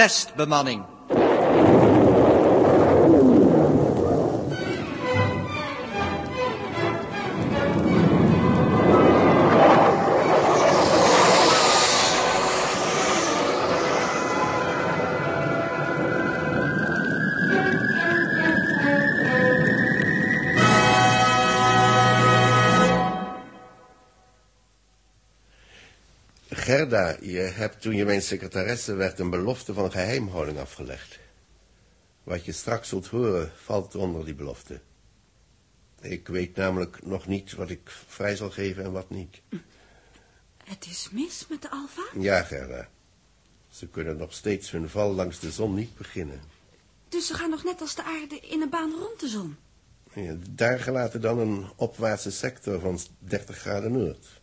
testbemanning. Gerda, je hebt toen je mijn secretaresse werd een belofte van geheimhouding afgelegd. Wat je straks zult horen valt onder die belofte. Ik weet namelijk nog niet wat ik vrij zal geven en wat niet. Het is mis met de Alfa? Ja, Gerda. Ze kunnen nog steeds hun val langs de zon niet beginnen. Dus ze gaan nog net als de aarde in een baan rond de zon? Ja, daar gelaten dan een opwaartse sector van 30 graden noord.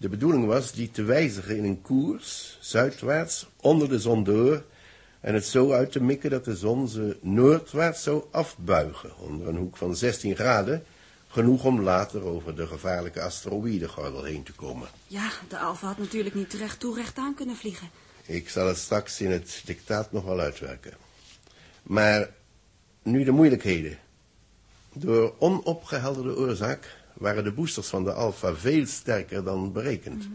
De bedoeling was die te wijzigen in een koers, zuidwaarts, onder de zon door, en het zo uit te mikken dat de zon ze noordwaarts zou afbuigen, onder een hoek van 16 graden, genoeg om later over de gevaarlijke asteroïdengordel heen te komen. Ja, de Alfa had natuurlijk niet recht toe recht aan kunnen vliegen. Ik zal het straks in het dictaat nog wel uitwerken. Maar nu de moeilijkheden. Door onopgehelderde oorzaak waren de boosters van de Alpha veel sterker dan berekend.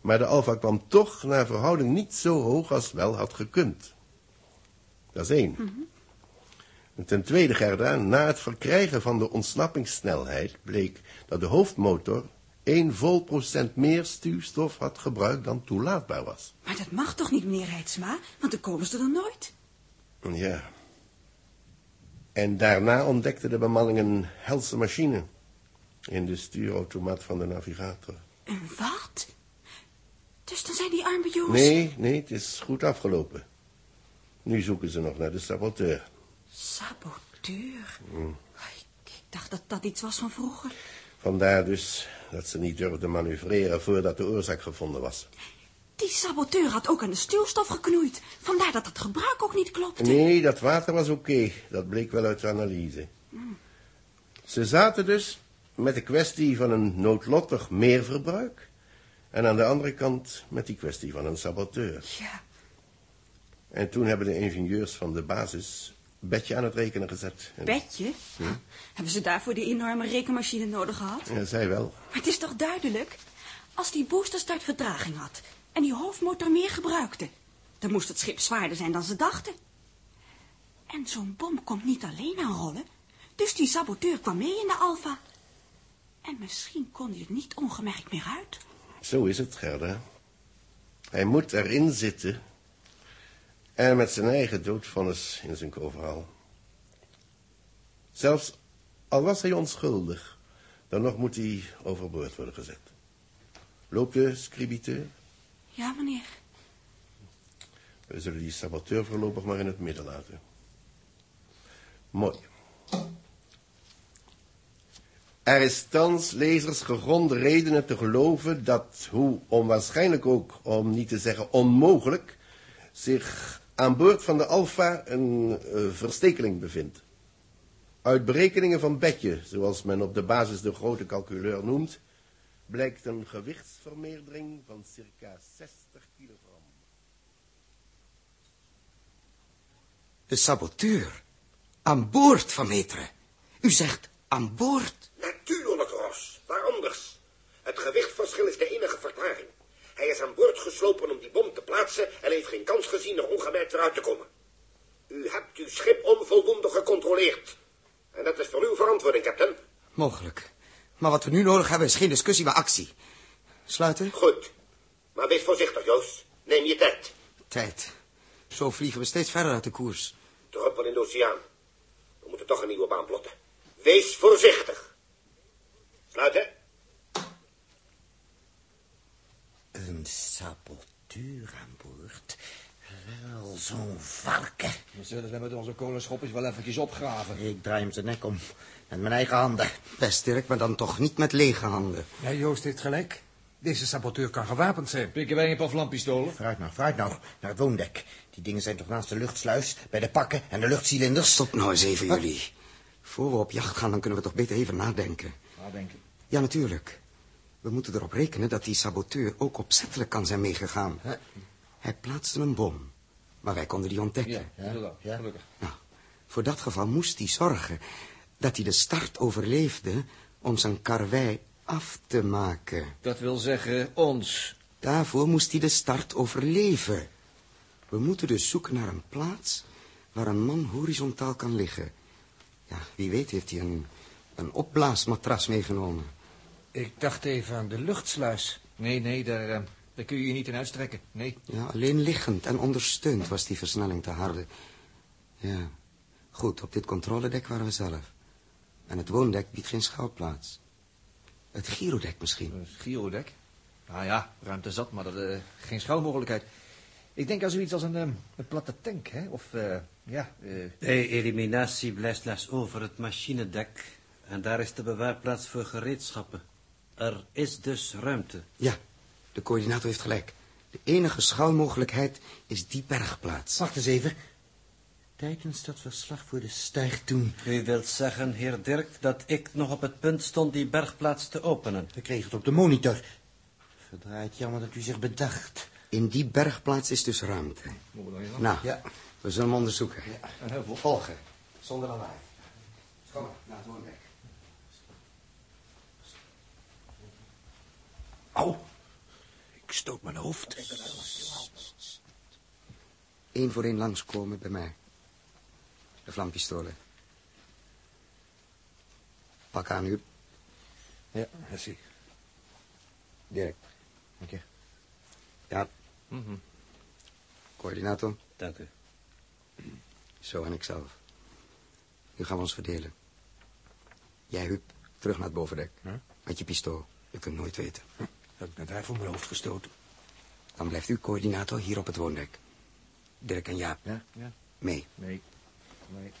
Maar de Alpha kwam toch naar verhouding niet zo hoog als wel had gekund. Dat is één. En ten tweede, Gerda, na het verkrijgen van de ontsnappingssnelheid bleek dat de hoofdmotor één vol procent meer stuwstof had gebruikt dan toelaatbaar was. Maar dat mag toch niet, meneer Heidsma? Want dan komen ze er nooit. Ja. En daarna ontdekte de bemanning een helse machine in de stuurautomaat van de navigator. Een wat? Dus dan zijn die arme jongens... Nee, nee, het is goed afgelopen. Nu zoeken ze nog naar de saboteur. Saboteur? Ik dacht dat dat iets was van vroeger. Vandaar dus dat ze niet durfden manoeuvreren voordat de oorzaak gevonden was. Die saboteur had ook aan de stuurstof geknoeid. Vandaar dat het gebruik ook niet klopte. Nee, dat water was oké. Dat bleek wel uit de analyse. Ze zaten dus met de kwestie van een noodlottig meerverbruik... en aan de andere kant met die kwestie van een saboteur. Ja, En toen hebben de ingenieurs van de basis Betje aan het rekenen gezet. Bedje? Hebben ze daarvoor die enorme rekenmachine nodig gehad? Ja, zij wel. Maar het is toch duidelijk? Als die boosterstart vertraging had en die hoofdmotor meer gebruikte, dan moest het schip zwaarder zijn dan ze dachten. En zo'n bom komt niet alleen aan rollen, dus die saboteur kwam mee in de Alfa. En misschien kon hij er niet ongemerkt meer uit. Zo is het, Gerda. Hij moet erin zitten. En met zijn eigen doodvonnis in zijn overhaal. Zelfs al was hij onschuldig, dan nog moet hij overboord worden gezet. Loopt de scribiteur? Ja, meneer. We zullen die saboteur voorlopig maar in het midden laten. Mooi. Er is thans, lezers, gegronde redenen te geloven dat, hoe onwaarschijnlijk ook, om niet te zeggen onmogelijk, zich aan boord van de Alfa een eh, verstekeling bevindt. Uit berekeningen van Betje, zoals men op de basis de grote calculeur noemt, blijkt een gewichtsvermeerdering van circa 60 kilogram. De saboteur. Aan boord van meteren. U zegt aan boord. Natuurlijk, Ros. Waar anders? Het gewichtverschil is de enige verklaring. Hij is aan boord geslopen om die bom te plaatsen en heeft geen kans gezien er ongemerkt eruit te komen. U hebt uw schip onvoldoende gecontroleerd. En dat is voor uw verantwoording, captain. Mogelijk. Maar wat we nu nodig hebben is geen discussie, maar actie. Sluiten? Goed. Maar wees voorzichtig, Joost. Neem je tijd. Tijd. Zo vliegen we steeds verder uit de koers. Druppel in de oceaan. We moeten toch een nieuwe baan plotten. Wees voorzichtig. Sluiten. Een saboteur aan boord. Wel, zo'n varken. Dan zullen we met onze kolenschopjes wel eventjes opgraven. Ik draai hem zijn nek om. Met mijn eigen handen. Best, Dirk, maar dan toch niet met lege handen. Ja, Joost heeft gelijk. Deze saboteur kan gewapend zijn. Pikken wij een paar vlamppistolen? Vooruit nou, vooruit nou. Naar het woondek. Die dingen zijn toch naast de luchtsluis, bij de pakken en de luchtcilinders. Stop nou eens even, jullie. Voor we op jacht gaan, dan kunnen we toch beter even nadenken. Nadenken. Ja, natuurlijk. We moeten erop rekenen dat die saboteur ook opzettelijk kan zijn meegegaan. Hij plaatste een bom. Maar wij konden die ontdekken. Ja, inderdaad. Ja. Gelukkig. Nou, voor dat geval moest hij zorgen dat hij de start overleefde om zijn karwei af te maken. Dat wil zeggen ons. Daarvoor moest hij de start overleven. We moeten dus zoeken naar een plaats waar een man horizontaal kan liggen. Ja, wie weet heeft hij een, een opblaasmatras meegenomen. Ik dacht even aan de luchtsluis. Nee, nee, daar, eh, daar kun je je niet in uitstrekken. Nee. Ja, alleen liggend en ondersteund was die versnelling te harde. Ja, goed, op dit controledek waren we zelf. En het woondek biedt geen schuilplaats. Het girodek misschien. Een Girodek. Nou ja, ruimte zat, maar dat, eh, geen schouwmogelijkheid. Ik denk aan zoiets als een, ehm, een platte tank, hè? Of, eh, ja, eh, De eliminatie blijft slechts over het machinedek. En daar is de bewaarplaats voor gereedschappen. Er is dus ruimte. Ja, de coördinator heeft gelijk. De enige schuilmogelijkheid is die bergplaats. Wacht eens even. Tijdens dat verslag voor de stijg toen... U wilt zeggen, heer Dirk, dat ik nog op het punt stond die bergplaats te openen. We kregen het op de monitor. Verdraaid jammer dat u zich bedacht. In die bergplaats is dus ruimte. Nou, Ja. we zullen hem onderzoeken. een heuvel. Volgen, zonder lawaai. Kom maar, naar het woondek. Au. Ik stoot mijn hoofd. Eén voor één langskomen bij mij. De vlampistolen. Pak aan u, Ja, dat zie ik. Dirk. Dank je. Ja, Mhm. coördinator. Dank u. Zo en ikzelf. Nu gaan we ons verdelen. Jij, Huub, terug naar het bovendek. Met je pistool. Je kunt nooit weten. Heb ik net daar voor mijn hoofd gestoten. Dan blijft u coördinator hier op het woondek. Dirk en Jaap. Ja? Ja. Mee. Nee. Nee.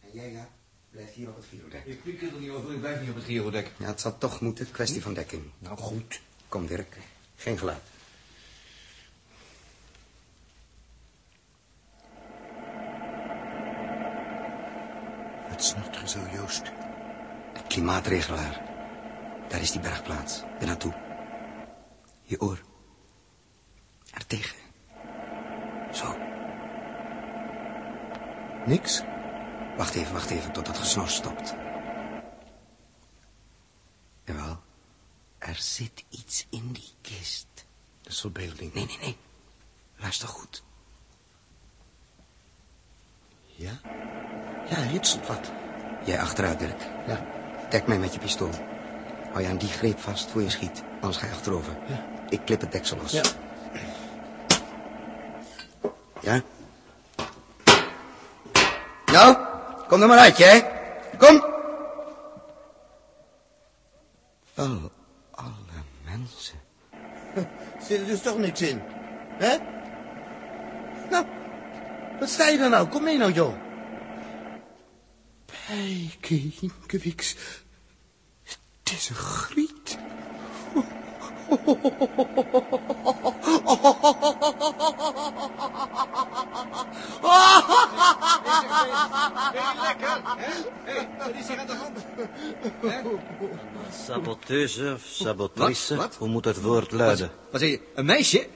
En jij, Jaap, blijft hier op het girodek. Ik piek er niet over, ik blijf niet op het Girodek. Ja, het zal toch moeten. Kwestie van dekking. Nou, goed. Kom, Dirk. Geen geluid. Wat snort er zo, Joost? Het klimaatregelaar. Daar is die bergplaats. Ben naartoe. Je oor. Er tegen. Zo. Niks? Wacht even, wacht even, tot dat gesnor stopt. Jawel. Er zit iets in die kist. Dat is verbeelding. Nee, nee, nee. Luister goed. Ja? Ja, ritselt wat. Jij achteruit, Dirk. Ja. Dek mij met je pistool. Hou je aan die greep vast voor je schiet. Anders ga je achterover. Ja. Ik klip het deksel los. Ja. Ja? Nou, kom er maar uit, jij. Kom. Wel, alle mensen. Zit er dus toch niks in? Hè? Nou, wat sta je dan nou? Kom mee nou, joh. Pijkinkewiks. Het is een griet. Wat is hier aan de hand? Saboteuse of sabotrice, Wat? Wat? hoe moet het woord luiden? Wat zeg je, een meisje?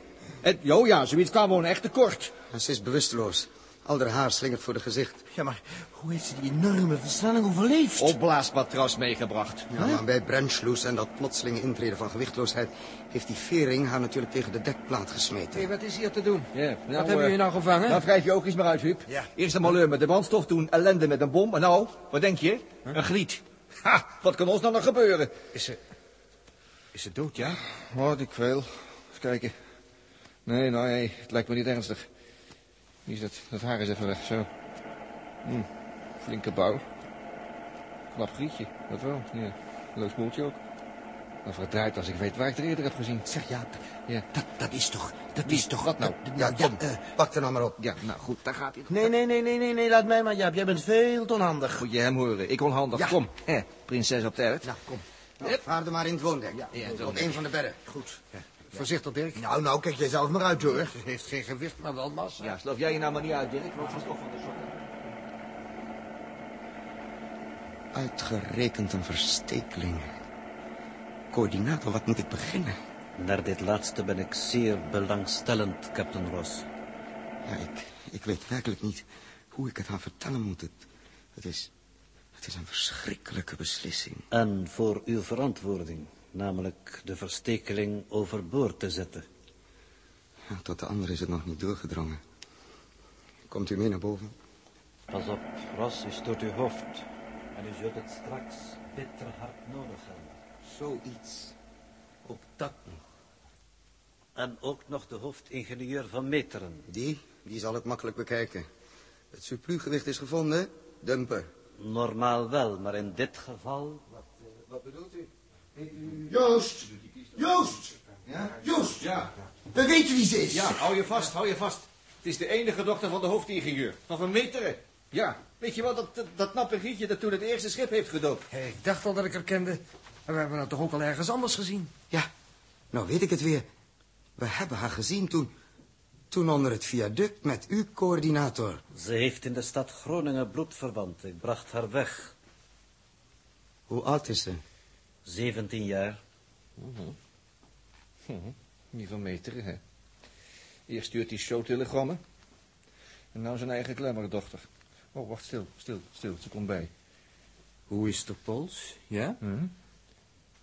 Het, jo, ja, zoiets kwam gewoon echt tekort. En ze is bewusteloos. Al haar haar slingert voor de gezicht. Ja, maar hoe heeft ze die enorme versnelling overleefd? Opblaasmatras meegebracht. Ja, maar bij Brandschloes en dat plotselinge intreden van gewichtloosheid... heeft die vering haar natuurlijk tegen de dekplaat gesmeten. Hé, wat is hier te doen? Ja, wat nou, hebben eh, jullie nou gevangen? Nou, wrijf je ook eens maar uit, Huub. Ja. Eerst een malheur met de brandstof, toen ellende met een bom. En nou, wat denk je? Een glied. Ha, wat kan ons nou nog gebeuren? Is ze... Is ze dood, ja? Wat ik veel. Eens kijken. Nee, nou, nee, het lijkt me niet ernstig. Is dat? Dat haar is even weg, zo. Hm, flinke bouw. Knap grietje, dat wel. Ja, leuk smoeltje ook. Maar verdraaid als ik weet waar ik er eerder heb gezien. Zeg, Jaap, Ja. dat, dat is toch... Dat Wie? is toch... Wat nou? dat- Ja, ja, ja, eh, pak er nou maar op. Ja, nou goed, daar gaat hij. nee, nee, nee, nee, nee, nee, laat mij maar, Jaap. Jij bent veel te onhandig. Moet je hem horen. Ik onhandig. Ja. Kom, hè, prinses op de erf. Nou, kom. Nou, vaar er maar in het woondek. Ja, het op een van de bedden. Goed. Voorzichtig, Dirk. Nou, nou, kijk jij zelf maar uit, hoor. Ze heeft geen gewicht, maar wel massa. Ja, sloof jij je nou maar niet uit, Dirk. Want het is toch van de sokken. Uitgerekend een verstekeling. Coördinator, wat moet ik beginnen? Naar dit laatste ben ik zeer belangstellend, Captain Ross. Ja, ik, ik weet werkelijk niet hoe ik het haar vertellen moet. Het, het, is, het is een verschrikkelijke beslissing. En voor uw verantwoording, namelijk de verstekeling overboord te zetten. Tot de andere is het nog niet doorgedrongen. Komt u mee naar boven? Pas op, Ross, u stoot uw hoofd. En u zult het straks bitter hard nodig hebben. Zoiets. Ook dat nog. En ook nog de hoofdingenieur van Meteren. Die, die zal het makkelijk bekijken. Het surplusgewicht is gevonden. Dumpen. Normaal wel, maar in dit geval... Wat bedoelt u? Joost! Joost! Ja? Joost! Ja. We weten wie ze is. Ja, hou je vast, hou je vast. Het is de enige dochter van de hoofdingenieur. Van Van Meteren. Ja. Weet je wel, dat, dat, dat nappe gietje dat toen het eerste schip heeft gedoopt. Hé, ik dacht al dat ik haar kende. Maar we hebben haar toch ook al ergens anders gezien? Ja, nou weet ik het weer. We hebben haar gezien toen... Toen onder het viaduct met uw coördinator. Ze heeft in de stad Groningen bloedverwant. Ik bracht haar weg. Hoe oud is ze? 17 jaar. Die Van Meteren, hè. Eerst stuurt hij showtelegrammen. En nou zijn eigen klemmerdochter. Oh, wacht, stil, stil, stil. Ze komt bij. Hoe is de pols? Ja? Hm?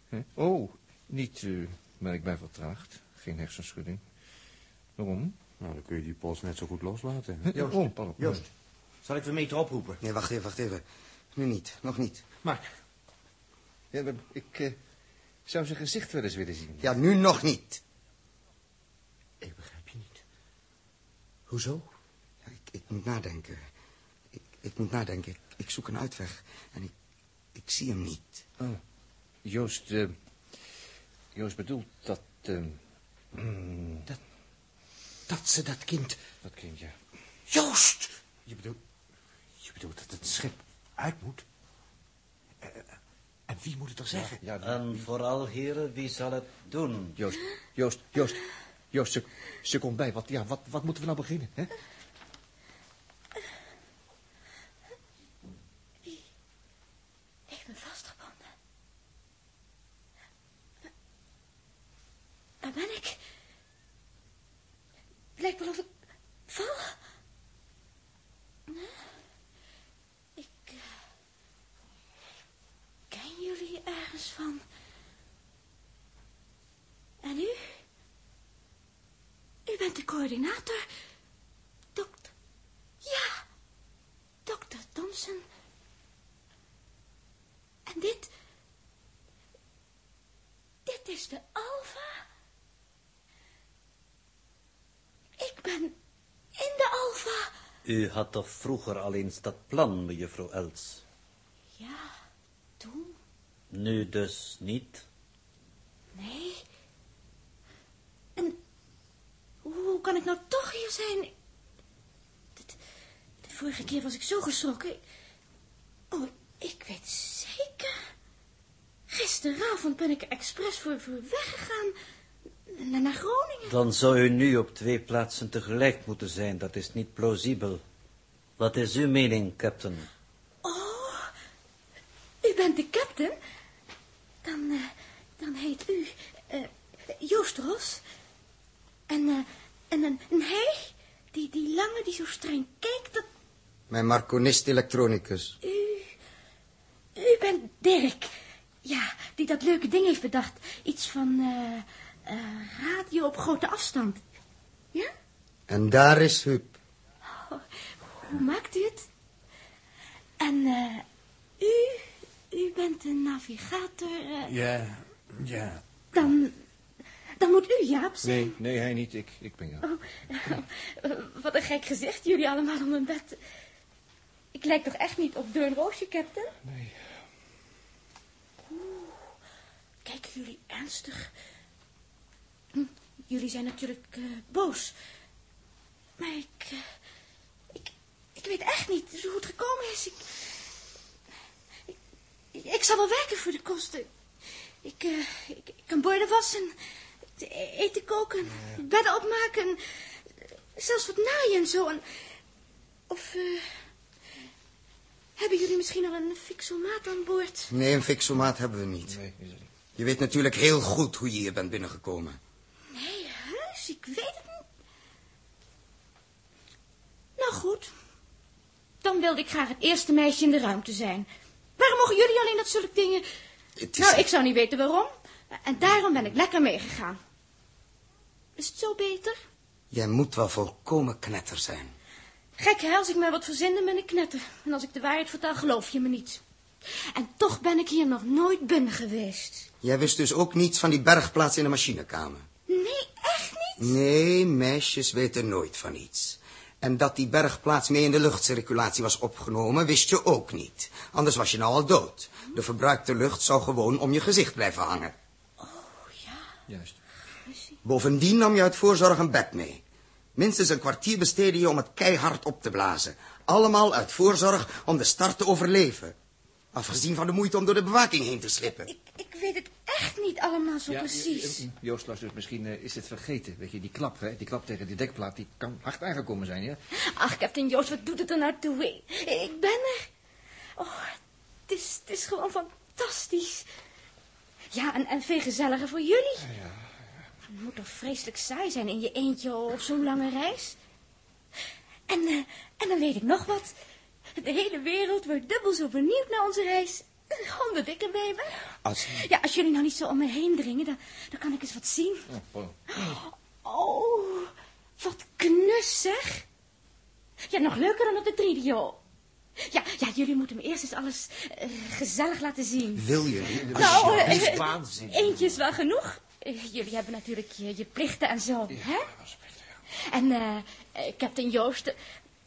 Hm? Oh, niet uh, merkbaar vertraagd. Geen hersenschudding. Waarom? Nou, dan kun je die pols net zo goed loslaten. Huh? Joost, Oh. Joost, zal ik Vermeter oproepen? Nee, wacht even, wacht even. Nu niet, nog niet. Maar, ja, maar ik eh, zou zijn gezicht wel eens willen zien. Ja, nu nog niet. Ik begrijp je niet. Hoezo? Ja, ik, ik moet nadenken. Ik, ik moet nadenken. Ik, ik zoek een uitweg. En ik, ik zie hem niet. Oh. Joost, eh, Joost bedoelt dat, eh, mm, Dat ze dat kind... dat kind, ja. Joost! Je bedoelt... Je bedoelt dat het schip uit moet? En wie moet het er zeggen? Ja, En vooral, heren, wie zal het doen? Joost, Joost, Joost, Joost, ze, ze komt bij. Wat, ja, wat, wat moeten we nou beginnen, hè? heeft me vastgebonden. Waar ben ik? Het lijkt wel of ik val. Nee. Ik eh, ken jullie ergens van. En u? U bent de coördinator. Dokter. Ja. Dokter Thompson. En dit... Dit is de Alfa. Ik ben in de Alfa. U had toch vroeger al eens dat plan, mevrouw Els? Ja, toen? Nu dus niet? Nee. En hoe kan ik nou toch hier zijn? De, de vorige keer was ik zo geschrokken. Oh, ik weet zeker. Gisteravond ben ik er expres voor, voor weggegaan. Naar, naar Groningen. Dan zou u nu op twee plaatsen tegelijk moeten zijn. Dat is niet plausibel. Wat is uw mening, captain? Oh, u bent de captain? Dan, eh, dan heet u eh, Joost Ros. En, eh, en, en, en hij, die, die zo streng kijkt, dat Mijn marconist elektronicus. u... U bent Dirk. Ja, die dat leuke ding heeft bedacht. Iets van eh, eh, radio op grote afstand. Ja? En daar is Huub. Oh, hoe maakt u het? En eh, u, u bent een navigator. Ja, ja. Dan, dan moet u Jaap zijn. Nee, nee, hij niet. Ik, ik ben jou. Oh, wat een gek gezicht, jullie allemaal om mijn bed. Ik lijk toch echt niet op Deun Roosje, captain? Nee. Oeh, kijken jullie ernstig? Hm, jullie zijn natuurlijk eh, boos. Maar ik, eh, ik... Ik weet echt niet hoe het gekomen is. Ik, ik, ik zal wel werken voor de kosten. Ik, eh, ik, ik kan borden wassen, eten koken, bedden opmaken, zelfs wat naaien en zo. En, of eh, hebben jullie misschien al een fixomaat aan boord? Nee, een fixomaat hebben we niet. Nee, is het niet. Je weet natuurlijk heel goed hoe je hier bent binnengekomen. weet het niet. Nou goed. Dan wilde ik graag het eerste meisje in de ruimte zijn. Waarom mogen jullie alleen dat soort dingen... Is... Nou, ik zou niet weten waarom. En daarom ben ik lekker meegegaan. Is het zo beter? Jij moet wel volkomen knetter zijn. Gek, hè? Als ik maar wat verzin, ben ik knetter. En als ik de waarheid vertel, geloof je me niet. En toch ben ik hier nog nooit binnen geweest. Jij wist dus ook niets van die bergplaats in de machinekamer? Nee, echt niet? Nee, meisjes weten nooit van iets. En dat die bergplaats mee in de luchtcirculatie was opgenomen, wist je ook niet. Anders was je nou al dood. De verbruikte lucht zou gewoon om je gezicht blijven hangen. Oh, ja. Juist. Bovendien nam je uit voorzorg een bed mee. Minstens een kwartier besteedde je om het keihard op te blazen. Allemaal uit voorzorg om de start te overleven. Afgezien van de moeite om door de bewaking heen te slippen. Ik, ik weet het echt niet allemaal zo precies. eh, eh, Joost, luister, dus misschien eh, is het vergeten. Weet je, die klap, hè, die klap tegen die dekplaat, die kan hard aangekomen zijn, ja? Ach, Captain Joost, wat doet het er nou toe? Ik, ben er. Oh, het is, het is gewoon fantastisch. Ja, en, en veel gezelliger voor jullie. Het moet toch vreselijk saai zijn in je eentje op zo'n lange reis. En, eh, en dan weet ik nog wat. De hele wereld wordt dubbel zo benieuwd naar onze reis. Honderd ik erbij ben. Als... Ja, als jullie nou niet zo om me heen dringen, dan, dan kan ik eens wat zien. Oh, wat knus zeg. Ja, nog leuker dan op de tridio. Ja, ja, jullie moeten me eerst eens alles eh, gezellig laten zien. Wil je? Nou, waanzin. eentje is wel genoeg. Eh, jullie hebben natuurlijk je, je plichten en zo, hè? En eh, eh, Captain Joost...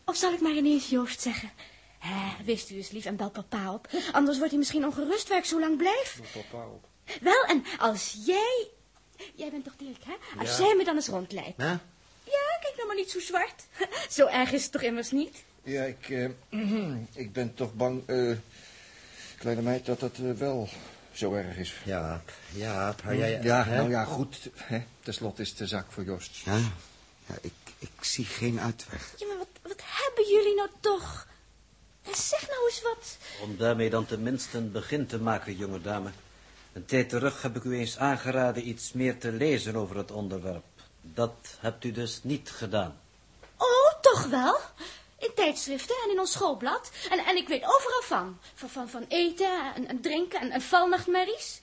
Of zal ik maar ineens Joost zeggen? Hè, wist u eens lief en bel papa op. Anders wordt hij misschien ongerust waar ik zo lang blijf. Papa op. Wel, en als jij... Jij bent toch Dirk, hè? Als jij me dan eens rondleidt. Hè? Ja, kijk nou maar niet zo zwart. Zo erg is het toch immers niet? Ja, ik, ik ben toch bang, kleine meid, dat dat wel zo erg is. Ja, ja, maar jij... ja, hè? nou ja, goed. Hè? Ten slotte is het de zaak voor Joost. Ja, ja ik, ik zie geen uitweg. Ja, maar wat, wat hebben jullie nou toch? En zeg nou eens wat. Om daarmee dan tenminste een begin te maken, jonge dame. Een tijd terug heb ik u eens aangeraden iets meer te lezen over het onderwerp. Dat hebt u dus niet gedaan. Oh, toch wel? Tijdschriften en in ons schoolblad. En, en ik weet overal van. Van, van, van eten en, en drinken en, en valnachtmerries.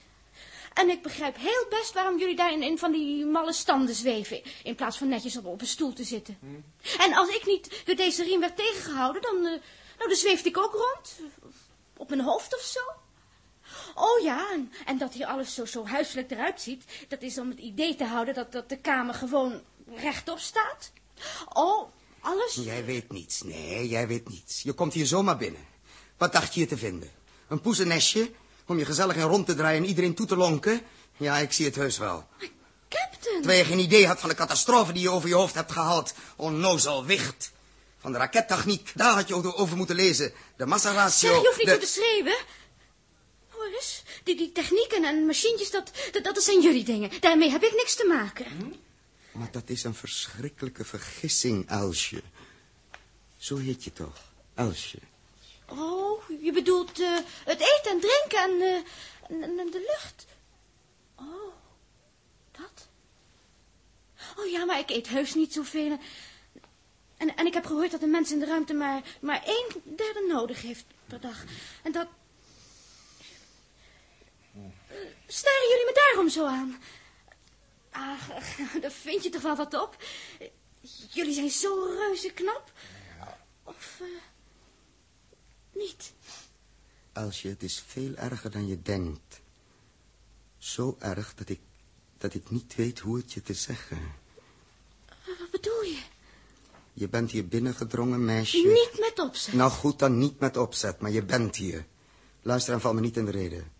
En ik begrijp heel best waarom jullie daar in, in van die malle standen zweven. In plaats van netjes op, op een stoel te zitten. En als ik niet door deze riem werd tegengehouden, dan, eh, nou, dan zweefde ik ook rond. Op mijn hoofd of zo. Oh ja, en, en dat hier alles zo, zo huiselijk eruit ziet, dat is om het idee te houden dat, dat de kamer gewoon rechtop staat. Oh, alles. Jij weet niets. Nee, jij weet niets. Je komt hier zomaar binnen. Wat dacht je hier te vinden? Een poezennestje? Om je gezellig in rond te draaien en iedereen toe te lonken? Ja, ik zie het heus wel. Captain. Terwijl je geen idee had van de catastrofe die je over je hoofd hebt gehaald. Onnozel wicht. Van de rakettechniek, daar had je over moeten lezen. De massaratio... Zeg, je hoeft niet de... te schreeuwen. Hoor eens, die, die technieken en machientjes, dat, dat, dat zijn jullie dingen. Daarmee heb ik niks te maken. Maar dat is een verschrikkelijke vergissing, Elsje. Zo heet je toch, Elsje? Oh, je bedoelt eh, het eten en drinken en, eh, en, de lucht. Oh, dat? Oh ja, maar ik eet heus niet zoveel. En, en ik heb gehoord dat een mens in de ruimte maar, maar één derde nodig heeft per dag. En dat... Staren jullie me daarom zo aan? Ach, daar vind je toch wel wat op? Jullie zijn zo reuze knap. Of... eh, niet. Elsje, het is veel erger dan je denkt. Zo erg dat ik, dat ik niet weet hoe het je te zeggen. Wat bedoel je? Je bent hier binnengedrongen, meisje. Niet met opzet. Nou goed, dan niet met opzet, maar je bent hier. Luister en val me niet in de reden.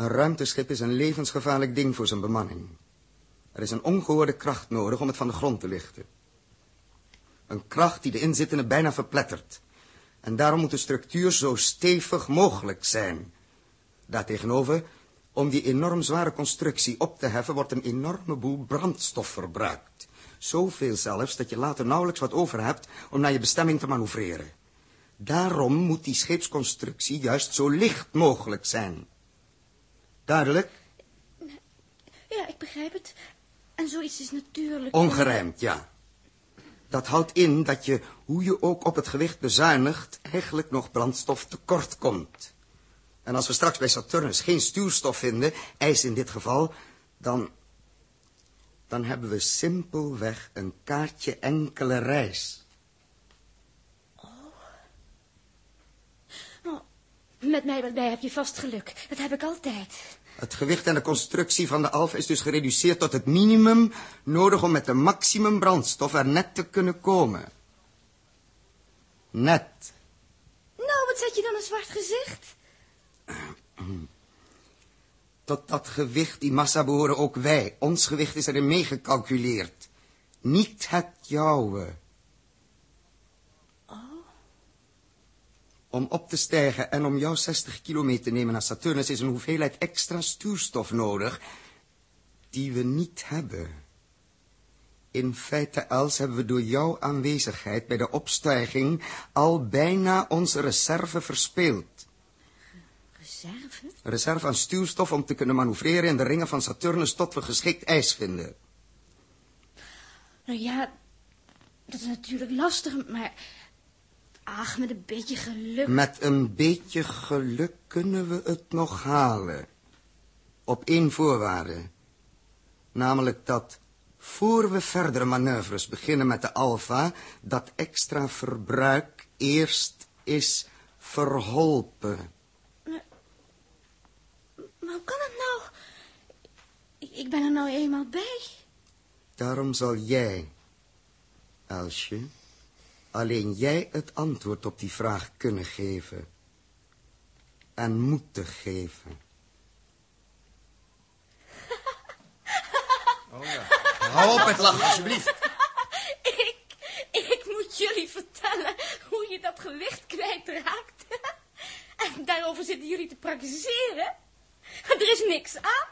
Een ruimteschip is een levensgevaarlijk ding voor zijn bemanning. Er is een ongehoorde kracht nodig om het van de grond te lichten. Een kracht die de inzittenden bijna verplettert. En daarom moet de structuur zo stevig mogelijk zijn. Daartegenover, om die enorm zware constructie op te heffen, wordt een enorme boel brandstof verbruikt. Zoveel zelfs dat je later nauwelijks wat over hebt om naar je bestemming te manoeuvreren. Daarom moet die scheepsconstructie juist zo licht mogelijk zijn. Duidelijk? Ja, ik begrijp het. En zoiets is natuurlijk... Ongerijmd, ja. Dat houdt in dat je, hoe je ook op het gewicht bezuinigt, eigenlijk nog brandstof tekort komt. En als we straks bij Saturnus geen stuurstof vinden, ijs in dit geval, dan... dan hebben we simpelweg een kaartje enkele reis. Oh, met mij wat bij heb je vast geluk. Dat heb ik altijd. Het gewicht en de constructie van de Alfa is dus gereduceerd tot het minimum nodig om met de maximum brandstof er net te kunnen komen. Net. Nou, wat zet je dan een zwart gezicht? Tot dat gewicht, die massa, behoren ook wij. Ons gewicht is erin meegecalculeerd. Niet het jouwe. Om op te stijgen en om jouw 60 kilometer te nemen naar Saturnus... is een hoeveelheid extra stuurstof nodig... die we niet hebben. In feite, Els, hebben we door jouw aanwezigheid bij de opstijging... al bijna onze reserve verspeeld. Reserve? Reserve aan stuurstof om te kunnen manoeuvreren in de ringen van Saturnus... tot we geschikt ijs vinden. Nou ja, dat is natuurlijk lastig, maar... Ach, met een beetje geluk... Met een beetje geluk kunnen we het nog halen. Op één voorwaarde. Namelijk dat, voor we verdere manoeuvres beginnen met de Alpha... dat extra verbruik eerst is verholpen. Maar hoe kan het nou? Ik, ik ben er nou eenmaal bij. Daarom zal jij, Elsje, alleen jij het antwoord op die vraag kunnen geven. En moeten geven. Oh ja. Hou op met lachen, alsjeblieft. ik, ik moet jullie vertellen hoe je dat gewicht kwijtraakt. en daarover zitten jullie te praktiseren. Er is niks aan.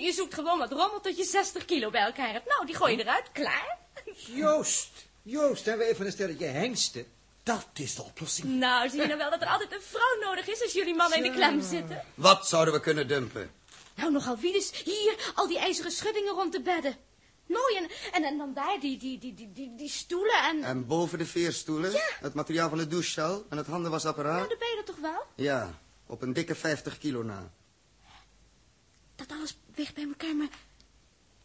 Je zoekt gewoon wat rommel tot je 60 kilo bij elkaar hebt. Nou, die gooi je eruit, klaar. Joost, Joost, hebben we even een stelletje hengsten? Dat is de oplossing. Nou, zie je nou wel dat er altijd een vrouw nodig is als jullie mannen in de klem zitten? Wat zouden we kunnen dumpen? Nou, nogal wie dus hier al die ijzeren schuddingen rond de bedden. Mooi, en, en, en dan daar die, die, die, die, die, die stoelen en... En boven de veerstoelen, Ja. het materiaal van de douchecel en het handenwasapparaat? Nou, dan ben je er toch wel? Ja, op een dikke 50 kilo na. Dat alles weegt bij elkaar maar...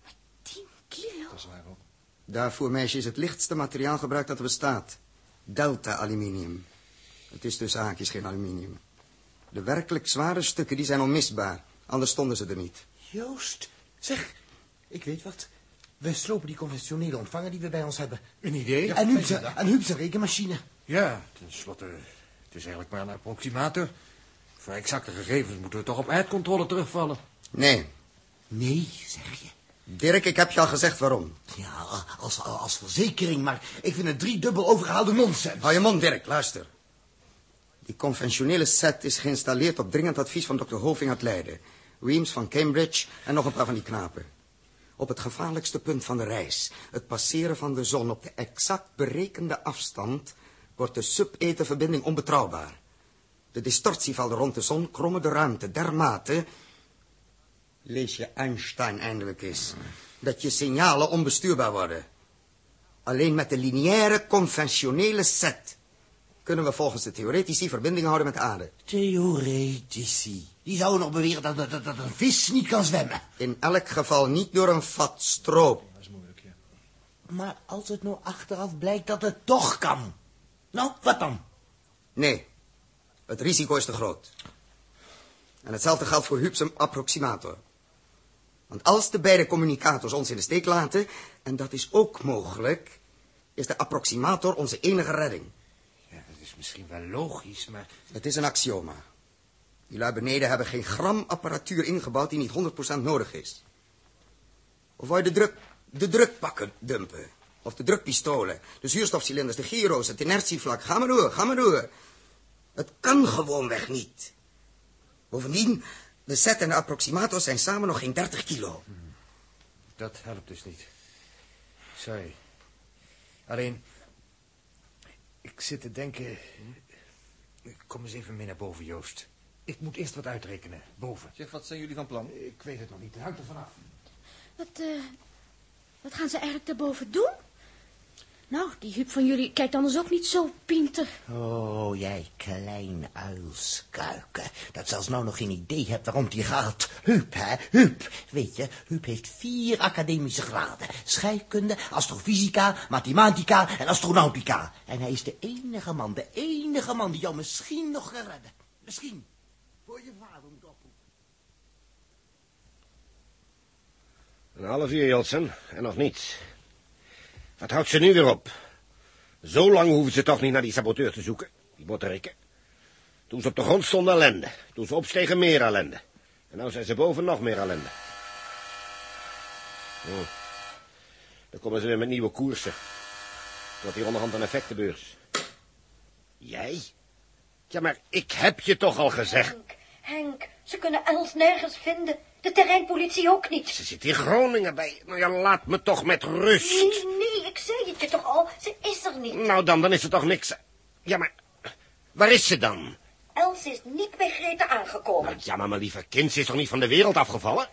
maar 10 kilo. Dat is waar ook. Daarvoor, meisje, is het lichtste materiaal gebruikt dat er bestaat. Delta-aluminium. Het is tussen haakjes geen aluminium. De werkelijk zware stukken, die zijn onmisbaar. Anders stonden ze er niet. Joost, zeg, ik weet wat. We slopen die conventionele ontvanger die we bij ons hebben. Een idee? en Huub zijn- en Huub zijn rekenmachine. Ja, tenslotte, het is eigenlijk maar een approximator. Voor exacte gegevens moeten we toch op aardcontrole terugvallen. Nee. Nee, zeg je. Dirk, ik heb je al gezegd waarom. Ja, als, als verzekering, maar ik vind het driedubbel overgehaalde nonsens. Hou je mond, Dirk, luister. Die conventionele set is geïnstalleerd op dringend advies van dokter Hoving uit Leiden. Weems van Cambridge en nog een paar van die knapen. Op het gevaarlijkste punt van de reis, het passeren van de zon op de exact berekende afstand, wordt de sub-etherverbinding onbetrouwbaar. De distortievelden rond de zon krommen de ruimte dermate, lees je Einstein eindelijk eens, dat je signalen onbestuurbaar worden. Alleen met de lineaire conventionele set kunnen we volgens de theoretici verbinding houden met de aarde. Theoretici. Die zouden nog beweren dat, dat, een vis niet kan zwemmen. In elk geval niet door een vat stroop. Dat is moeilijk, ja. Maar als het nou achteraf blijkt dat het toch kan. Nou, wat dan? Nee, het risico is te groot. En hetzelfde geldt voor Huub's approximator. Want als de beide communicators ons in de steek laten, en dat is ook mogelijk, is de approximator onze enige redding. Ja, dat is misschien wel logisch, maar... Het is een axioma. Die lui beneden hebben geen gram apparatuur ingebouwd die niet 100% nodig is. Of wou je de, druk, de drukpakken dumpen? Of de drukpistolen, de zuurstofcilinders, de gyro's, het inertievlak. Ga maar door, ga maar door. Het kan gewoonweg niet. Bovendien, de set en de approximator zijn samen nog geen 30 kilo. Dat helpt dus niet. Sorry. Alleen, ik zit te denken... Kom eens even mee naar boven, Joost. Ik moet eerst wat uitrekenen, boven. Zeg, wat zijn jullie van plan? Ik weet het nog niet, het hangt er vanaf. Wat, eh, Wat gaan ze eigenlijk daarboven doen? Nou, die Huub van jullie kijkt anders ook niet zo pinter. Oh, jij klein uilskuiken. Dat zelfs nou nog geen idee hebt waarom die gaat. Huub, hè, Huub. Weet je, Huub heeft vier academische graden. Scheikunde, astrofysica, mathematica en astronautica. En hij is de enige man, de enige man die jou misschien nog kan redden. Misschien. Voor je vader moet oproepen. Een half uur, Jolsen, en nog niets. Wat houdt ze nu weer op? Zo lang hoeven ze toch niet naar die saboteur te zoeken, die botterikken. Toen ze op de grond stonden ellende. Toen ze opstegen meer ellende. En nou zijn ze boven nog meer ellende. Hm. Dan komen ze weer met nieuwe koersen. Tot die onderhand een effectenbeurs. Jij? Ja, maar ik heb je toch al gezegd. Henk, Henk, ze kunnen Els nergens vinden. De terreinpolitie ook niet. Ze zit in Groningen bij. Nou ja, laat me toch met rust. Nee, nee, ik zei het je toch al. Ze is er niet. Nou dan, dan is er toch niks. Ja, maar waar is ze dan? Els is niet bij Greta aangekomen. Nou, ja, maar mijn lieve kind, ze is toch niet van de wereld afgevallen?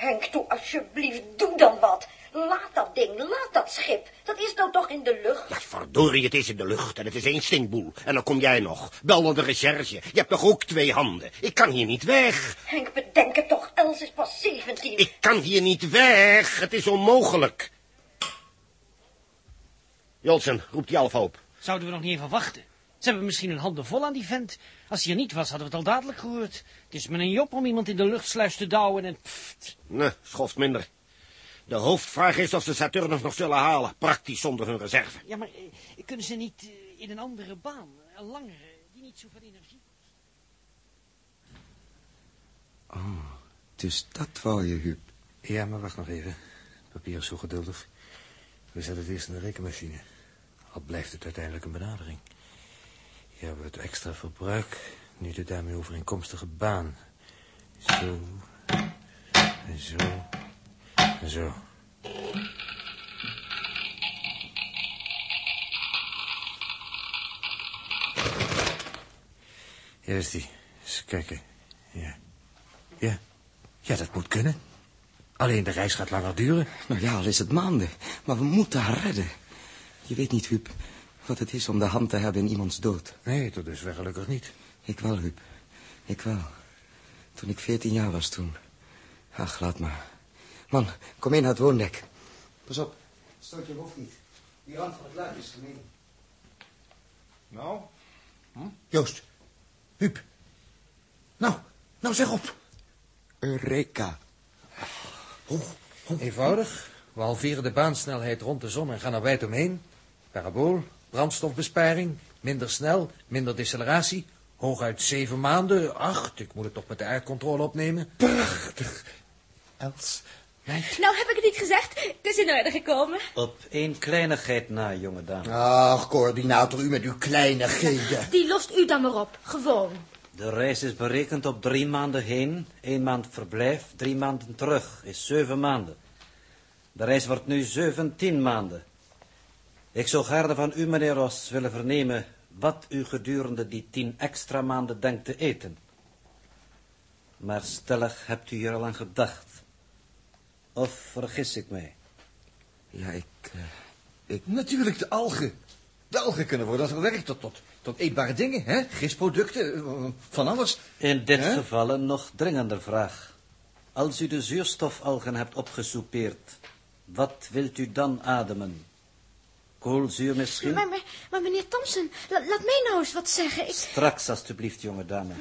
Henk, doe alsjeblieft, doe dan wat. Laat dat ding, laat dat schip. Dat is nou toch in de lucht. Ja, verdorie, het is in de lucht en het is één stinkboel. En dan kom jij nog. Bel dan de recherche. Je hebt toch ook twee handen? Ik kan hier niet weg. Henk, bedenk het toch. Els is pas 17. Ik kan hier niet weg. Het is onmogelijk. Jolsen, roep die Alfa op. Zouden we nog niet even wachten? Ze hebben misschien een handen vol aan die vent. Als hij er niet was, hadden we het al dadelijk gehoord. Het is met een job om iemand in de luchtsluis te douwen en... Pft. Nee, schoft minder. De hoofdvraag is of ze Saturnus nog zullen halen, praktisch zonder hun reserve. Ja, maar eh, kunnen ze niet eh, in een andere baan, een langere, die niet zoveel energie... Oh, dus dat wou je, Huub. Ja, maar wacht nog even. Het papier is zo geduldig. We zetten het eerst in de rekenmachine. Al blijft het uiteindelijk een benadering. Hier hebben we het extra verbruik, nu de daarmee overeenkomstige baan. Zo, en zo, zo. Hier is die. Eens kijken. Ja. Ja. Ja, dat moet kunnen. Alleen de reis gaat langer duren. Nou ja, al is het maanden. Maar we moeten haar redden. Je weet niet, Huub, wat het is om de hand te hebben in iemands dood. Nee, tot dusver gelukkig niet. Ik wel, Huub. Ik wel. Toen ik veertien jaar was toen. Ach, laat maar. Man, kom in naar het woondek. Pas op, stoot je hoofd niet. Die rand van het luik is gemeen. Nou? Hm? Joost. Huub. Nou, nou zeg op. Eureka. Hoe? Eenvoudig. We halveren de baansnelheid rond de zon en gaan er wijd omheen. Parabool, brandstofbesparing, minder snel, minder deceleratie. Hooguit zeven maanden, acht. Ik moet het toch met de aircontrole opnemen. Prachtig. Els. Nou, heb ik het niet gezegd. Het is in orde gekomen. Op één kleinigheid na, jonge dame. Ach, coördinator, u met uw kleinigheden. Die lost u dan maar op. Gewoon. De reis is berekend op drie maanden heen, één maand verblijf, drie maanden terug, is zeven maanden. De reis wordt nu zeventien maanden. Ik zou gaarne van u, meneer Ross, willen vernemen wat u gedurende die tien extra maanden denkt te eten. Maar stellig hebt u hier al aan gedacht. Of vergis ik mij? Ja, ik... Uh, ik... Natuurlijk de algen. De algen kunnen worden verwerkt tot, tot, tot eetbare dingen, hè? Gistproducten, van alles. In dit hè? geval een nog dringender vraag. Als u de zuurstofalgen hebt opgesoupeerd, wat wilt u dan ademen? Koolzuur misschien? Maar, maar, maar meneer Thompson, la, laat mij nou eens wat zeggen. Ik... Straks, alstublieft, jonge dame. Hm.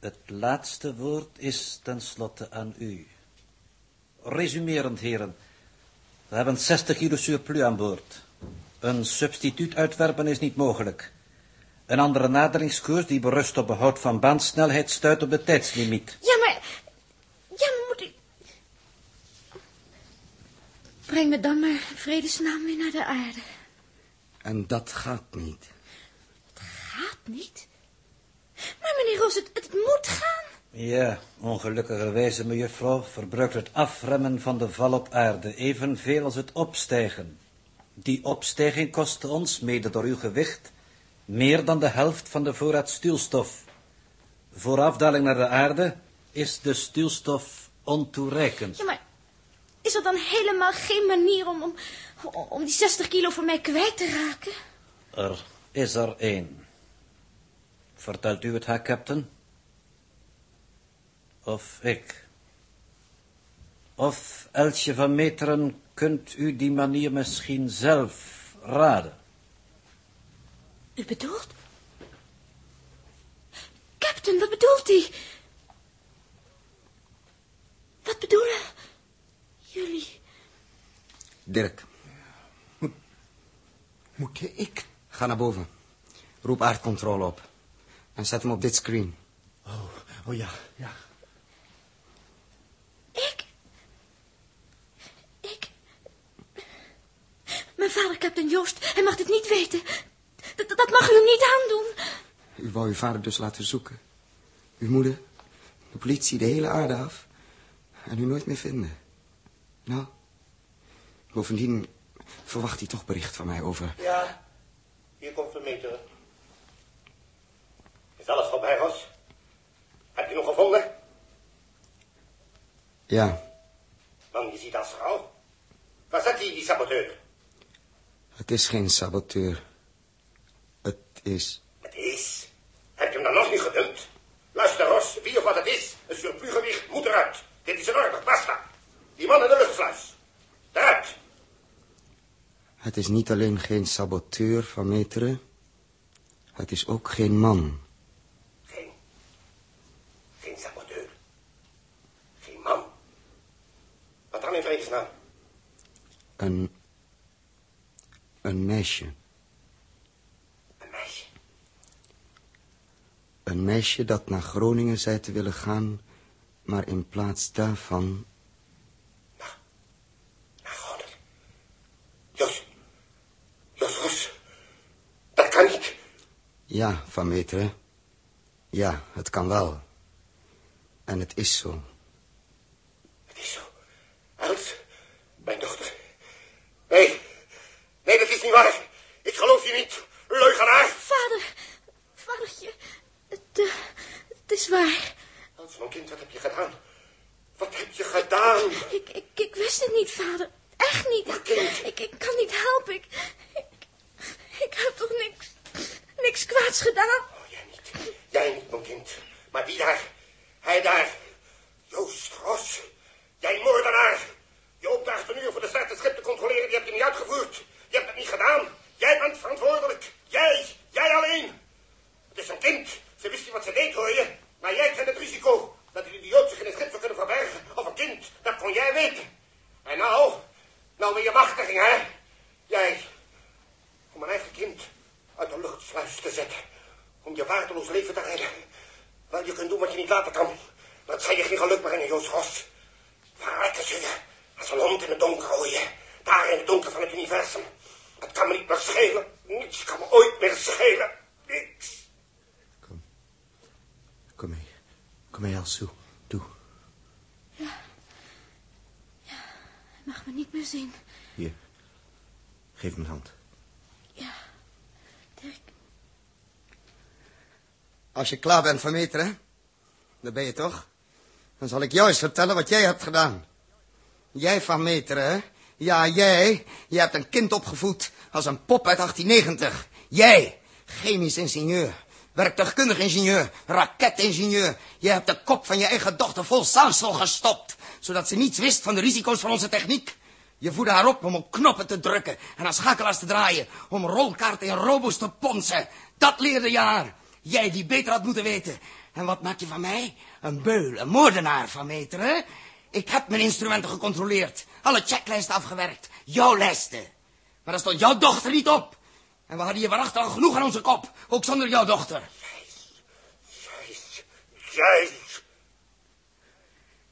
Het laatste woord is tenslotte aan u. Resumerend, heren. We hebben 60 kilo surplus aan boord. Een substituut uitwerpen is niet mogelijk. Een andere naderingskoers die berust op behoud van baansnelheid stuit op de tijdslimiet. Ja, maar... Ja, maar moet u... Breng me dan maar vredesnaam weer naar de aarde. En dat gaat niet. Het gaat niet? Maar meneer Roos, het, het moet gaan. Ja, ongelukkigerwijze, mejuffrouw, verbruikt het afremmen van de val op aarde evenveel als het opstijgen. Die opstijging kostte ons, mede door uw gewicht, meer dan de helft van de voorraad stuwstof. Voor afdaling naar de aarde is de stuwstof ontoereikend. Ja, maar is er dan helemaal geen manier om, om, om die 60 kilo van mij kwijt te raken? Er is er één. Vertelt u het haar, captain? Of ik? Of Elsje van Meteren, kunt u die manier misschien zelf raden? U bedoelt? Captain, wat bedoelt u? Wat bedoelen jullie? Dirk. Moet ik? Ga naar boven. Roep aardcontrole op. En zet hem op dit screen. Oh, oh ja, ja. Ik? Ik? Mijn vader, Captain Joost, hij mag dit niet weten. Dat, dat mag u hem niet aandoen. U wou uw vader dus laten zoeken. Uw moeder, de politie, de hele aarde af. En u nooit meer vinden. Nou, bovendien verwacht hij toch bericht van mij over... Ja, hier komt Vermeteren. Is alles voorbij, Ros? Heb je nog gevonden? Ja, Man, je ziet als vrouw. Waar zet hij, die saboteur? Het is geen saboteur. Het is... Het is. Heb je hem dan nog niet gedumpt? Luister, Ros, wie of wat het is, een surplugewicht moet eruit. Dit is een orde, basta. Die man in de luchtsluis. Eruit. Het is niet alleen geen saboteur van Meteren. Het is ook geen man. Geen saboteur. Geen man. Wat dan in vredesnaam? Een... Een meisje. Een meisje. Een meisje dat naar Groningen zei te willen gaan... maar in plaats daarvan... Jos. Jos, Ros. Dat kan niet. Ja, van Meteren. Ja, het kan wel. En het is zo. Het is zo. Els, mijn dochter. Is niet waar. Ik geloof je niet. Leugenaar. Vader, vadertje, het, eh, het is waar. Els, mijn kind, wat heb je gedaan? Wat heb je gedaan? Ik, ik, ik wist het niet, vader. Echt niet. Ik, ik kan niet helpen. Ik, ik, ik heb toch niks, niks kwaads gedaan? Jij niet, mijn kind. Maar wie daar? Hij daar. Joost Ros. Jij moordenaar. Je opdracht een uur voor de start het schip te controleren, die heb je niet uitgevoerd. Je hebt het niet gedaan. Jij bent verantwoordelijk. Jij. Jij alleen. Het is een kind. Ze wist niet wat ze deed, hoor je. Maar jij kent het risico. Dat die idioot zich in het schip zou kunnen verbergen. Of een kind. Dat kon jij weten. En nou... Nou weer je machtiging, hè? Jij... Om een eigen kind uit de luchtsluis te zetten. Om je waardeloos leven te redden. Wel, je kunt doen wat je niet laten kan. Het zal je geen geluk brengen, Joost Ros. Verrekken ze je. Als een hond in het donker, je. Daar in het donker van het universum. Het kan me niet meer schelen. Niets kan me ooit meer schelen. Niks. Kom mee. Kom mee, Els, toe. Doe. Hij mag me niet meer zien. Hier. Geef me een hand. Ja, Dirk. Als je klaar bent van Meteren, dan ben je toch? Dan zal ik jou eens vertellen wat jij hebt gedaan. Jij van Meteren, hè? Ja, jij. Je hebt een kind opgevoed als een pop uit 1890. Jij, chemisch ingenieur, werktuigkundig ingenieur, raketingenieur. Je hebt de kop van je eigen dochter vol zaansel gestopt, zodat ze niets wist van de risico's van onze techniek. Je voedde haar op om op knoppen te drukken en aan schakelaars te draaien, om rolkaarten en robo's te ponsen. Dat leerde je. Jij die beter had moeten weten. En wat maak je van mij? Een beul, een moordenaar van meteren. Ik heb mijn instrumenten gecontroleerd. Alle checklijsten afgewerkt. Jouw lijsten. Maar daar stond jouw dochter niet op. En we hadden je waarachtig al genoeg aan onze kop. Ook zonder jouw dochter. Jij.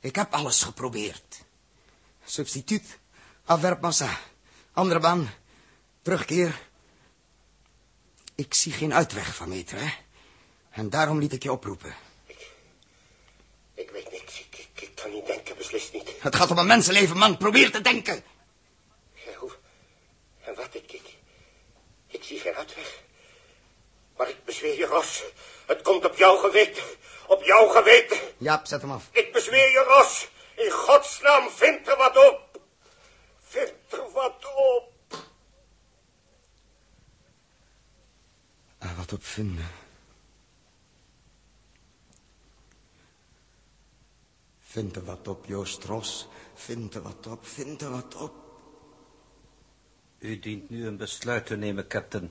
Ik heb alles geprobeerd. Substituut, afwerpmassa, andere baan, terugkeer. Ik zie geen uitweg van meteren. En daarom liet ik je oproepen. Ik kan niet denken, beslist niet. Het gaat om een mensenleven, man. Probeer te denken. Ja, hoe? En wat? Ik, ik, ik zie geen uitweg. Maar ik bezweer je, Ros. Het komt op jouw geweten. Op jouw geweten. Ja, zet hem af. Ik bezweer je, Ros. In godsnaam, vind er wat op. Vind er wat op. Ah, wat op vinden. Vind er wat op, Joost Ros. Vind er wat op, vind er wat op. U dient nu een besluit te nemen, captain.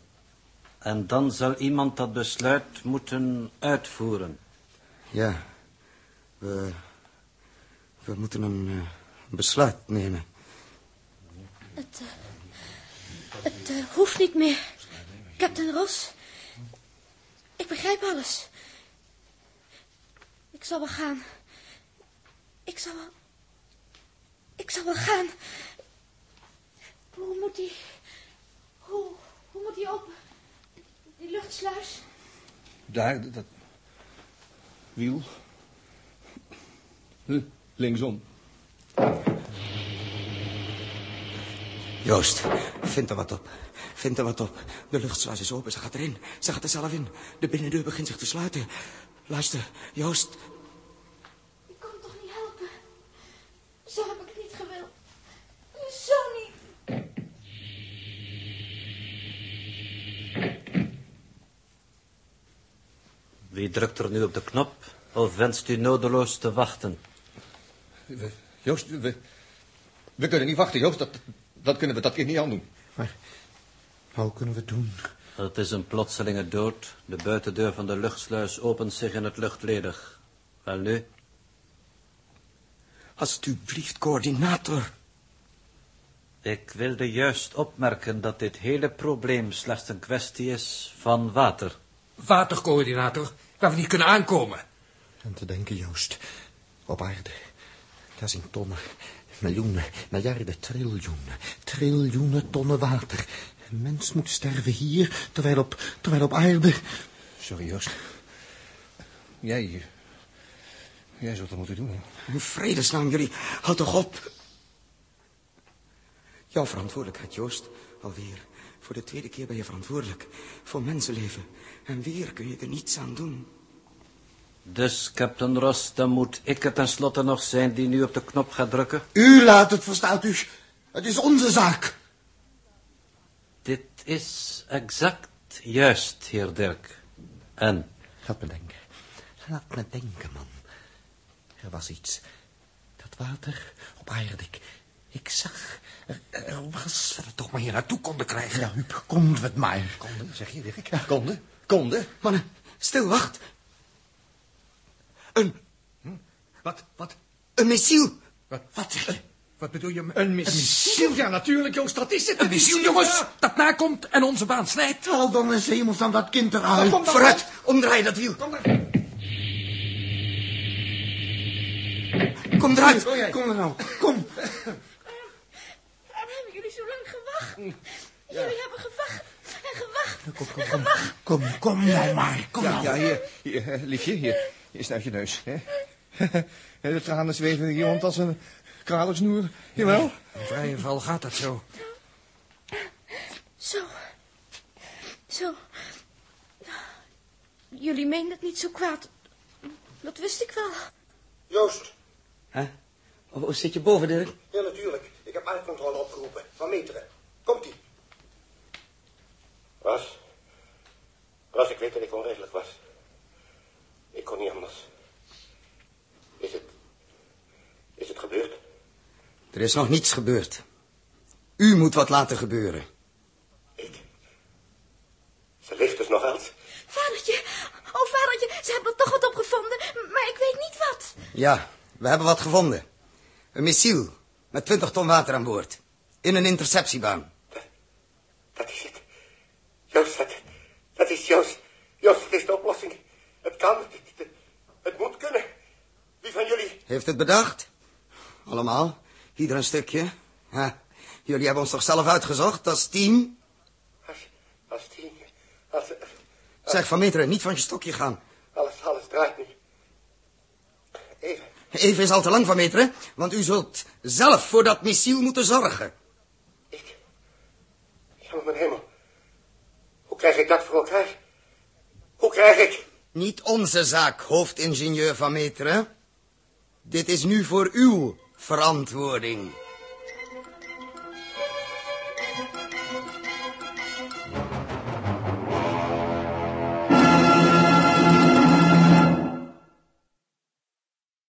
En dan zal iemand dat besluit moeten uitvoeren. Ja, we, we moeten een uh, besluit nemen. Het, uh, het uh, hoeft niet meer, Captain Ross. Ik begrijp alles. Ik zal wel gaan. Ik zal wel... Ik zal wel gaan. Hoe moet die... Hoe, hoe moet die open? Die luchtsluis? Daar, dat... Wiel. Linksom. Joost, vind er wat op. Vind er wat op. De luchtsluis is open, ze gaat erin. Ze gaat er zelf in. De binnendeur begint zich te sluiten. Luister, Joost. Ik kon toch niet helpen? Zo heb ik niet gewild. Zo niet. Wie drukt er nu op de knop? Of wenst u nodeloos te wachten? We, Joost, we, we kunnen niet wachten, Joost. Dat, dat kunnen we dat keer niet aan doen. Maar wat kunnen we doen? Het is een plotselinge dood. De buitendeur van de luchtsluis opent zich in het luchtledig. Wel nu? Alsjeblieft, coördinator. Ik wilde juist opmerken dat dit hele probleem slechts een kwestie is van water. Watercoördinator, waar we niet kunnen aankomen. En te denken, Joost, op aarde, daar zijn tonnen, miljoenen, miljarden, triljoenen, triljoenen tonnen water. Een mens moet sterven hier, terwijl op, terwijl op aarde... Sorry, Joost. Jij... Jij zult het moeten doen. In vredesnaam, jullie, houd toch op. Jouw verantwoordelijkheid, Joost. Alweer. Voor de tweede keer ben je verantwoordelijk. Voor mensenleven. En weer kun je er niets aan doen. Dus, Captain Ross, dan moet ik er tenslotte nog zijn die nu op de knop gaat drukken? U laat het, verstaat u. Het is onze zaak. Dit is exact juist, heer Dirk. En? Laat me denken. Laat me denken, man. Er was iets. Dat water op. Ik, ik zag. Er, er was. Dat we toch maar hier naartoe konden krijgen. Ja, Huub, konden we het maar. Konden, zeg je, Dirk? Ja. Konden, konden. Mannen, stil, wacht. Een... Hm? Wat, wat? Een missiel. Wat, wat zeg je? Wat bedoel je? Een missiel? Ja, natuurlijk, Joost, dat is het. Een missiel, jongens, dat nakomt en onze baan snijdt. Haal dan eens hemels dan dat kind eruit. Vooruit, omdraai dat wiel. Kom, Kom eruit. Kom er nou, kom. Waarom hebben jullie zo lang gewacht? Jullie hebben gewacht en gewacht Kom, kom, kom. Kom, kom nou maar. Kom Ja, nou. ja hier, hier, eh, liefje, hier. Hier snuit je neus. Hè? De tranen zweven hier rond als een kralensnoer. Jawel. In vrije val gaat dat zo. Zo. Zo. Jullie meenden het niet zo kwaad. Dat wist ik wel. Joost. Huh? Oh, zit je boven, Dirk? Ja, natuurlijk. Ik heb aardcontrole opgeroepen. Van meteren. Komt-ie. Ras. Ras, ik weet dat ik onredelijk was. Ik kon niet anders. Is het... Is het gebeurd? Er is nog niets gebeurd. U moet wat laten gebeuren. Ze ligt dus nog eens. Vadertje, oh vadertje, ze hebben er toch wat op gevonden, maar ik weet niet wat. Ja, we hebben wat gevonden. Een missiel met 20 ton water aan boord. In een interceptiebaan. Dat is het. Joost, dat, dat is Joost. Joost, het is de oplossing. Het kan, het, het, het moet kunnen. Wie van jullie? Heeft het bedacht? Allemaal. Ieder een stukje. Ja. Jullie hebben ons toch zelf uitgezocht als team? Als, als die... Als, Zeg, Van Meteren, niet van je stokje gaan. alles, alles draait nu. Even. Is al te lang, Van Meteren, want u zult zelf voor dat missiel moeten zorgen. Ja, maar mijn hemel. Hoe krijg ik dat voor elkaar? Hoe krijg ik... Niet onze zaak, hoofdingenieur Van Meteren. Dit is nu voor uw verantwoording.